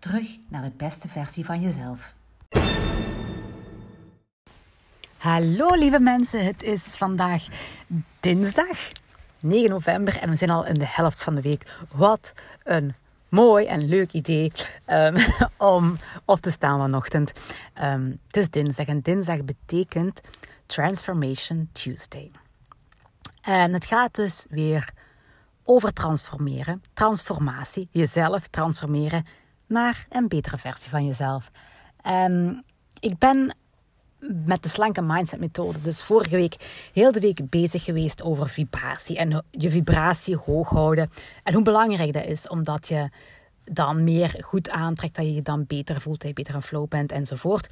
Terug naar de beste versie van jezelf. Hallo lieve mensen, het is vandaag dinsdag 9 november en we zijn al in de helft van de week. Wat een mooi en leuk idee um, om op te staan vanochtend. Um, het is dinsdag en dinsdag betekent Transformation Tuesday. En het gaat dus weer over transformeren, transformatie, jezelf transformeren naar een betere versie van jezelf. En ik ben met de slanke mindset methode. Dus vorige week heel de week bezig geweest over vibratie en je vibratie hoog houden. En hoe belangrijk dat is, omdat je dan meer goed aantrekt, dat je je dan beter voelt, dat je beter in flow bent enzovoort.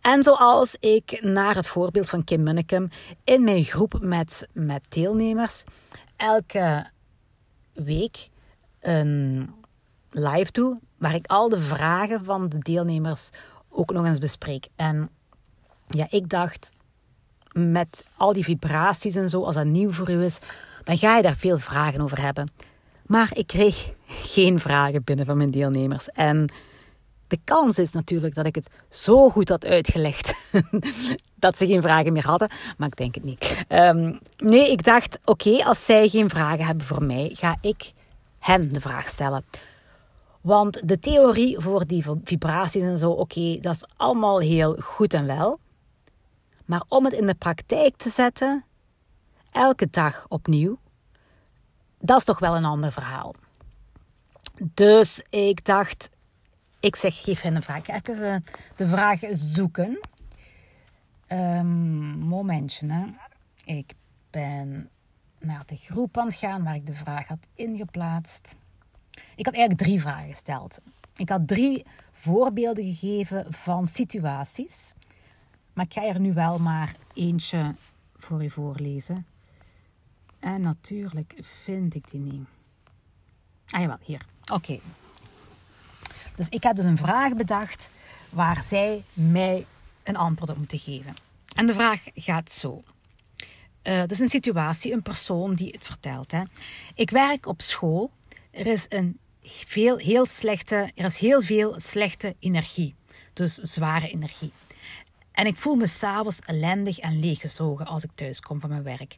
En zoals ik naar het voorbeeld van Kim Munnekum in mijn groep met, met deelnemers elke week een live doe, waar ik al de vragen van de deelnemers ook nog eens bespreek. En ja, ik dacht, met al die vibraties en zo, als dat nieuw voor u is, dan ga je daar veel vragen over hebben. Maar ik kreeg geen vragen binnen van mijn deelnemers. En de kans is natuurlijk dat ik het zo goed had uitgelegd dat ze geen vragen meer hadden. Maar ik denk het niet. Ehm, nee, ik dacht, oké, als zij geen vragen hebben voor mij, ga ik hen de vraag stellen. Want de theorie voor die vibraties en zo, oké, dat is allemaal heel goed en wel. Maar om het in de praktijk te zetten, elke dag opnieuw, dat is toch wel een ander verhaal. Dus ik dacht, ik zeg, geef hen een vraag. Even de vraag zoeken. Um, momentje, hè. Ik ben naar de groep aan het gaan waar ik de vraag had ingeplaatst. Ik had eigenlijk drie vragen gesteld. Ik had drie voorbeelden gegeven van situaties maar ik ga er nu wel maar eentje voor je voorlezen. En natuurlijk vind ik die niet. Ah jawel, hier. Oké. Dus ik heb dus een vraag bedacht waar zij mij een antwoord op moeten geven. En de vraag gaat zo. Uh, dat is een situatie, een persoon die het vertelt. Hè. Ik werk op school. Er is, een veel, heel slechte, er is heel veel slechte energie. Dus zware energie. En ik voel me s'avonds ellendig en leeggezogen als ik thuis kom van mijn werk.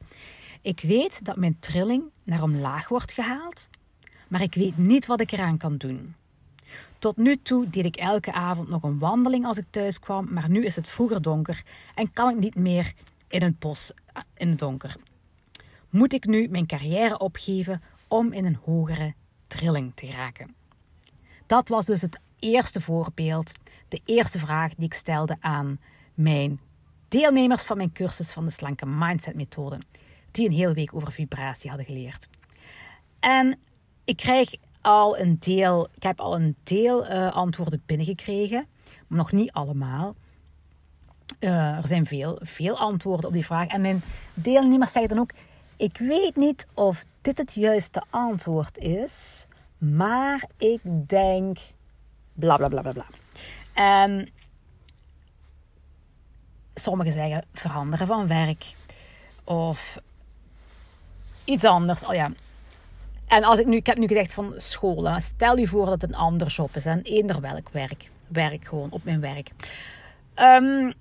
Ik weet dat mijn trilling naar omlaag wordt gehaald, maar ik weet niet wat ik eraan kan doen. Tot nu toe deed ik elke avond nog een wandeling als ik thuis kwam, maar nu is het vroeger donker en kan ik niet meer in het bos eh, in het donker. Moet ik nu mijn carrière opgeven om in een hogere trilling te geraken? Dat was dus het eerste voorbeeld, de eerste vraag die ik stelde aan mijn deelnemers van mijn cursus van de slanke mindset methode, die een hele week over vibratie hadden geleerd. En ik krijg al een deel, ik heb al een deel uh, antwoorden binnengekregen, maar nog niet allemaal. Uh, er zijn veel, veel antwoorden op die vraag. En mijn deelnemers zeggen dan ook: Ik weet niet of dit het juiste antwoord is, maar ik denk bla bla bla bla bla. En sommigen zeggen veranderen van werk. Of iets anders. Oh ja. En als ik nu, ik heb nu gezegd van school. Stel je voor dat het een ander job is. En eender welk werk. Werk gewoon op mijn werk. Um,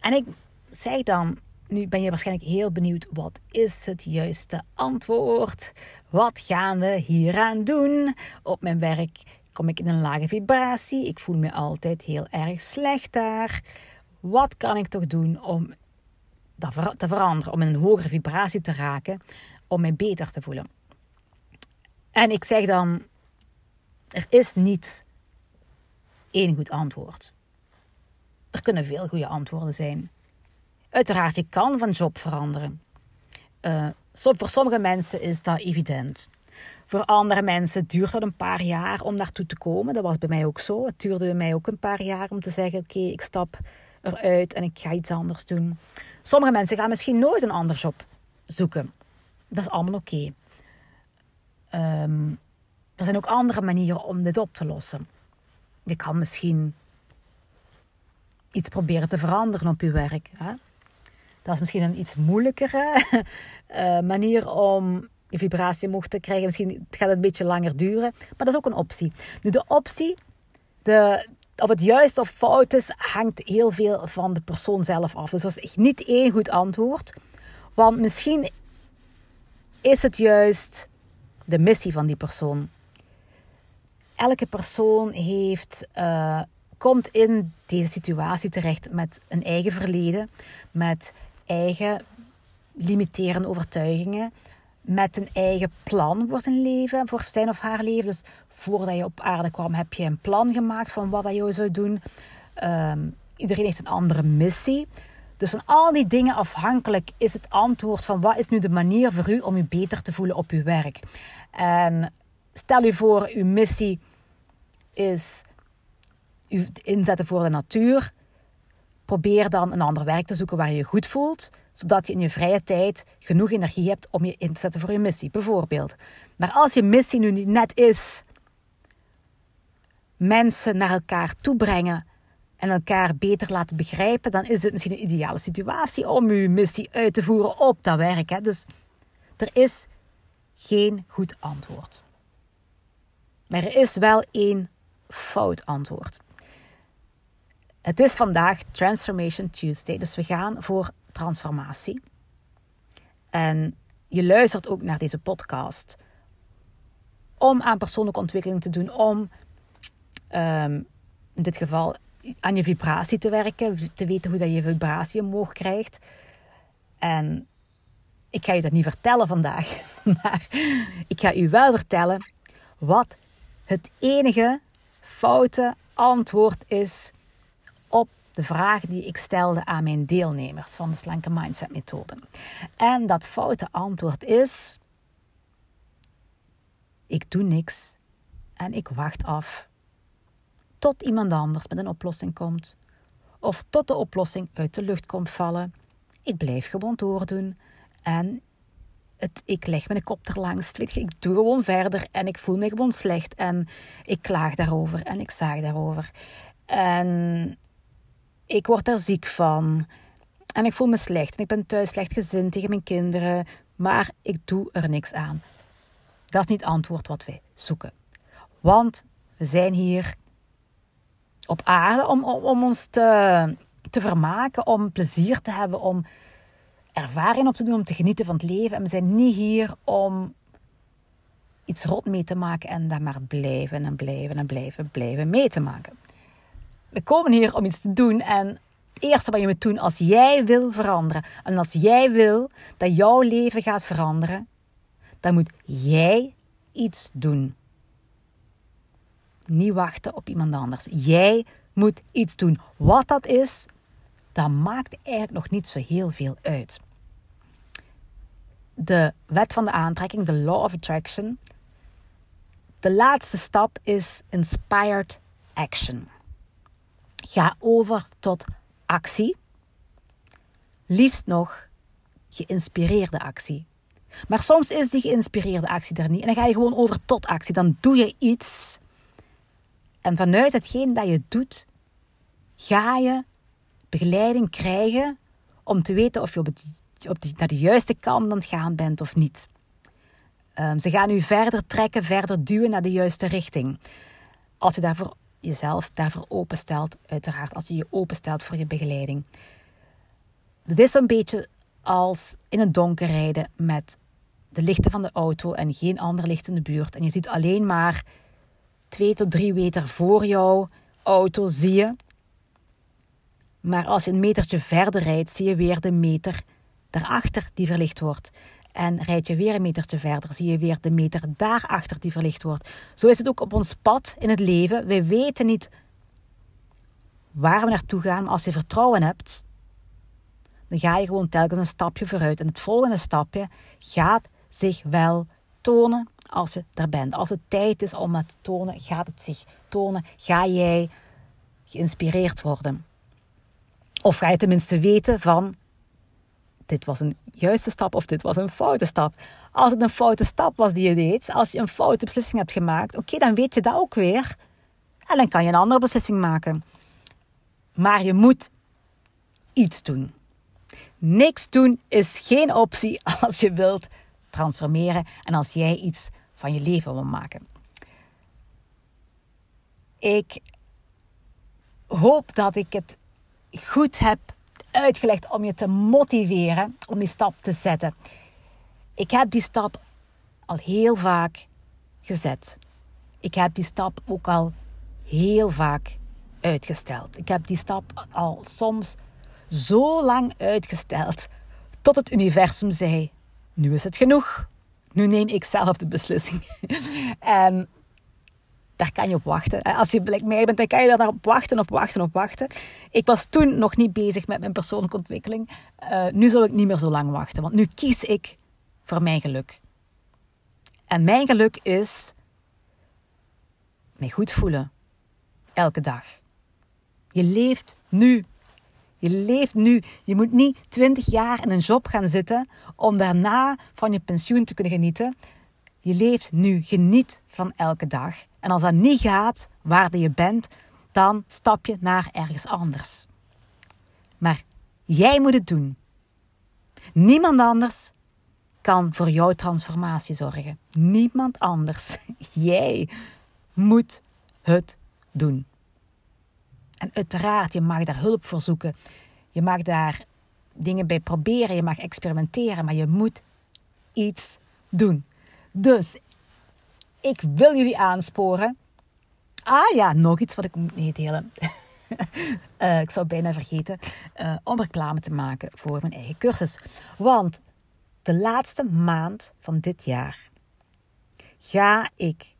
en ik zeg dan, nu ben je waarschijnlijk heel benieuwd. Wat is het juiste antwoord? Wat gaan we hieraan doen? Op mijn werk kom ik in een lage vibratie. Ik voel me altijd heel erg slecht daar. Wat kan ik toch doen om dat te veranderen, om in een hogere vibratie te raken, om mij beter te voelen? En ik zeg dan, er is niet één goed antwoord. Er kunnen veel goede antwoorden zijn. Uiteraard, je kan van job veranderen. Uh, voor sommige mensen is dat evident. Voor andere mensen duurt dat een paar jaar om daartoe te komen. Dat was bij mij ook zo. Het duurde bij mij ook een paar jaar om te zeggen: Oké, ik stap eruit en ik ga iets anders doen. Sommige mensen gaan misschien nooit een ander job zoeken. Dat is allemaal oké. Ehm, er zijn ook andere manieren om dit op te lossen. Je kan misschien iets proberen te veranderen op je werk. Hè? Dat is misschien een iets moeilijkere uh, manier om je vibratie omhoog te krijgen. Misschien gaat het een beetje langer duren, maar dat is ook een optie. Nu, de optie, de, of het juist of fout is, hangt heel veel van de persoon zelf af. Dus dat is niet één goed antwoord. Want misschien is het juist de missie van die persoon. Elke persoon heeft, uh, komt in deze situatie terecht met een eigen verleden, met eigen limiterende overtuigingen, met een eigen plan voor zijn leven, voor zijn of haar leven. Dus voordat je op aarde kwam, heb je een plan gemaakt van wat je zou doen. Ehm, iedereen heeft een andere missie. Dus van al die dingen afhankelijk is het antwoord van wat is nu de manier voor u om u beter te voelen op uw werk. En stel u voor, uw missie is u inzetten voor de natuur. Probeer dan een ander werk te zoeken waar je je goed voelt, zodat je in je vrije tijd genoeg energie hebt om je in te zetten voor je missie, bijvoorbeeld. Maar als je missie nu niet net is mensen naar elkaar toe brengen en elkaar beter laten begrijpen, dan is het misschien een ideale situatie om uw missie uit te voeren op dat werk. Hè? Dus er is geen goed antwoord. Maar er is wel één fout antwoord. Het is vandaag Transformation Tuesday, dus we gaan voor transformatie. En je luistert ook naar deze podcast om aan persoonlijke ontwikkeling te doen, om um, in dit geval aan je vibratie te werken, te weten hoe dat je vibratie omhoog krijgt. En ik ga je dat niet vertellen vandaag, maar ik ga u wel vertellen wat het enige foute antwoord is de vraag die ik stelde aan mijn deelnemers van de Slanke Mindset Methode. En dat foute antwoord is: ik doe niks en ik wacht af tot iemand anders met een oplossing komt. Of tot de oplossing uit de lucht komt vallen. Ik blijf gewoon doordoen en het, ik leg mijn kop erlangs. Weet ik doe gewoon verder en ik voel me gewoon slecht. En ik klaag daarover en ik zaag daarover. En ik word er ziek van. En ik voel me slecht. En ik ben thuis slecht gezind tegen mijn kinderen. Maar ik doe er niks aan. Dat is niet het antwoord wat wij zoeken. Want we zijn hier op aarde om, om, om ons te, te vermaken, om plezier te hebben, om ervaring op te doen, om te genieten van het leven. En we zijn niet hier om iets rot mee te maken en dan maar blijven en blijven en blijven, blijven mee te maken. We komen hier om iets te doen en het eerste wat je moet doen als jij wil veranderen en als jij wil dat jouw leven gaat veranderen, dan moet jij iets doen. Niet wachten op iemand anders. Jij moet iets doen. Wat dat is, dat maakt eigenlijk nog niet zo heel veel uit. De wet van de aantrekking, de law of attraction. De laatste stap is inspired action. Ga over tot actie. Liefst nog geïnspireerde actie. Maar soms is die geïnspireerde actie er niet. En dan ga je gewoon over tot actie. Dan doe je iets en vanuit hetgeen dat je doet, ga je begeleiding krijgen om te weten of je op, het, naar de juiste kant aan het gaan bent of niet. Um, ze gaan u verder trekken, verder duwen naar de juiste richting. Als je daarvoor jezelf daarvoor openstelt, uiteraard, als je je openstelt voor je begeleiding. Het is zo'n beetje als in het donker rijden met de lichten van de auto en geen ander licht in de buurt. En je ziet alleen maar twee tot drie meter voor jouw auto zie je. Maar als je een metertje verder rijdt, zie je weer de meter daarachter die verlicht wordt. En rijd je weer een metertje verder, zie je weer de meter daarachter die verlicht wordt. Zo is het ook op ons pad in het leven. We weten niet waar we naartoe gaan, maar als je vertrouwen hebt, dan ga je gewoon telkens een stapje vooruit. En het volgende stapje gaat zich wel tonen als je er bent. Als het tijd is om het te tonen, gaat het zich tonen. Ga jij geïnspireerd worden. Of ga je tenminste weten van dit was een juiste stap of dit was een foute stap. Als het een foute stap was die je deed, als je een foute beslissing hebt gemaakt, oké, dan weet je dat ook weer. En dan kan je een andere beslissing maken. Maar je moet iets doen. Niks doen is geen optie als je wilt transformeren en als jij iets van je leven wil maken. Ik hoop dat ik het goed heb uitgelegd om je te motiveren om die stap te zetten. Ik heb die stap al heel vaak gezet. Ik heb die stap ook al heel vaak uitgesteld. Ik heb die stap al soms zo lang uitgesteld tot het universum zei: Nu is het genoeg. Nu neem ik zelf de beslissing. en daar kan je op wachten. Als je blik mij bent, dan kan je daarop wachten, op wachten, op wachten. Ik was toen nog niet bezig met mijn persoonlijke ontwikkeling. Uh, nu zal ik niet meer zo lang wachten, want nu kies ik voor mijn geluk. En mijn geluk is mij goed voelen. Elke dag. Je leeft nu. Je leeft nu. Je moet niet twintig jaar in een job gaan zitten om daarna van je pensioen te kunnen genieten. Je leeft nu. Geniet van elke dag. En als dat niet gaat, waar je bent, dan stap je naar ergens anders. Maar jij moet het doen. Niemand anders kan voor jouw transformatie zorgen. Niemand anders. Jij moet het doen. En uiteraard, je mag daar hulp voor zoeken. Je mag daar dingen bij proberen. Je mag experimenteren. Maar je moet iets doen. Dus ik wil jullie aansporen. Ah ja, nog iets wat ik moet meedelen. uh, ik zou bijna vergeten uh, om reclame te maken voor mijn eigen cursus. Want de laatste maand van dit jaar ga ik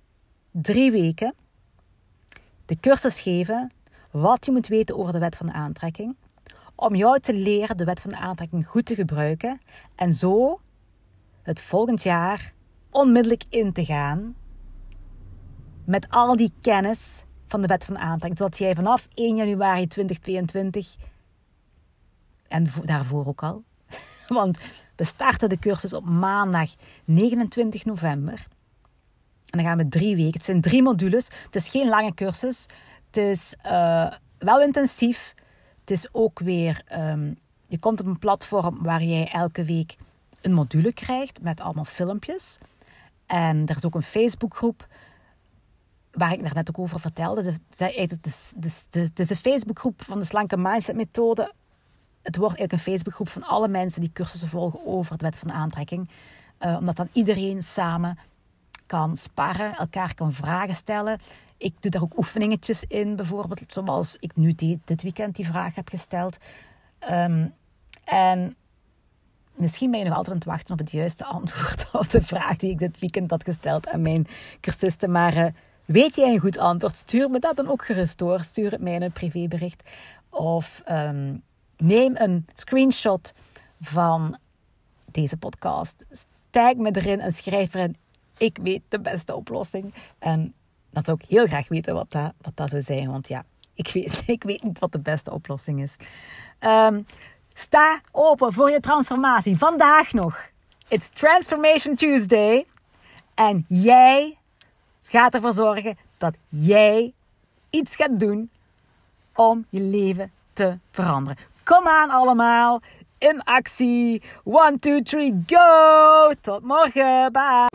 drie weken de cursus geven wat je moet weten over de wet van de aantrekking. Om jou te leren de wet van de aantrekking goed te gebruiken en zo het volgend jaar onmiddellijk in te gaan met al die kennis van de wet van aantrekking. Zodat jij vanaf 1 januari 2022 en daarvoor ook al. Want we starten de cursus op maandag 29 november. En dan gaan we drie weken. Het zijn drie modules. Het is geen lange cursus. Het is uh, wel intensief. Het is ook weer. Um, je komt op een platform waar jij elke week een module krijgt met allemaal filmpjes. En er is ook een Facebookgroep waar ik net ook over vertelde. Het is, de Facebookgroep van de Slanke Mindset Methode. Het wordt eigenlijk een Facebookgroep van alle mensen die cursussen volgen over de wet van aantrekking. Uh, omdat dan iedereen samen kan sparren, elkaar kan vragen stellen. Ik doe daar ook oefeningetjes in, bijvoorbeeld zoals ik nu dit weekend die vraag heb gesteld. Um, en misschien ben je nog altijd aan het wachten op het juiste antwoord op de vraag die ik dit weekend had gesteld aan mijn cursisten. Maar uh, Weet jij een goed antwoord? Stuur me dat dan ook gerust door. Stuur het mij in een privébericht. Of um, neem een screenshot van deze podcast. Tag me erin en schrijf erin. Ik weet de beste oplossing. En dat zou ik heel graag weten wat dat, wat dat zou zijn. Want ja, ik weet, ik weet niet wat de beste oplossing is. Um, sta open voor je transformatie. Vandaag nog. It's Transformation Tuesday. En jij gaat ervoor zorgen dat jij iets gaat doen om je leven te veranderen. Kom aan allemaal, in actie. 1, 2, 3, go! Tot morgen, bye!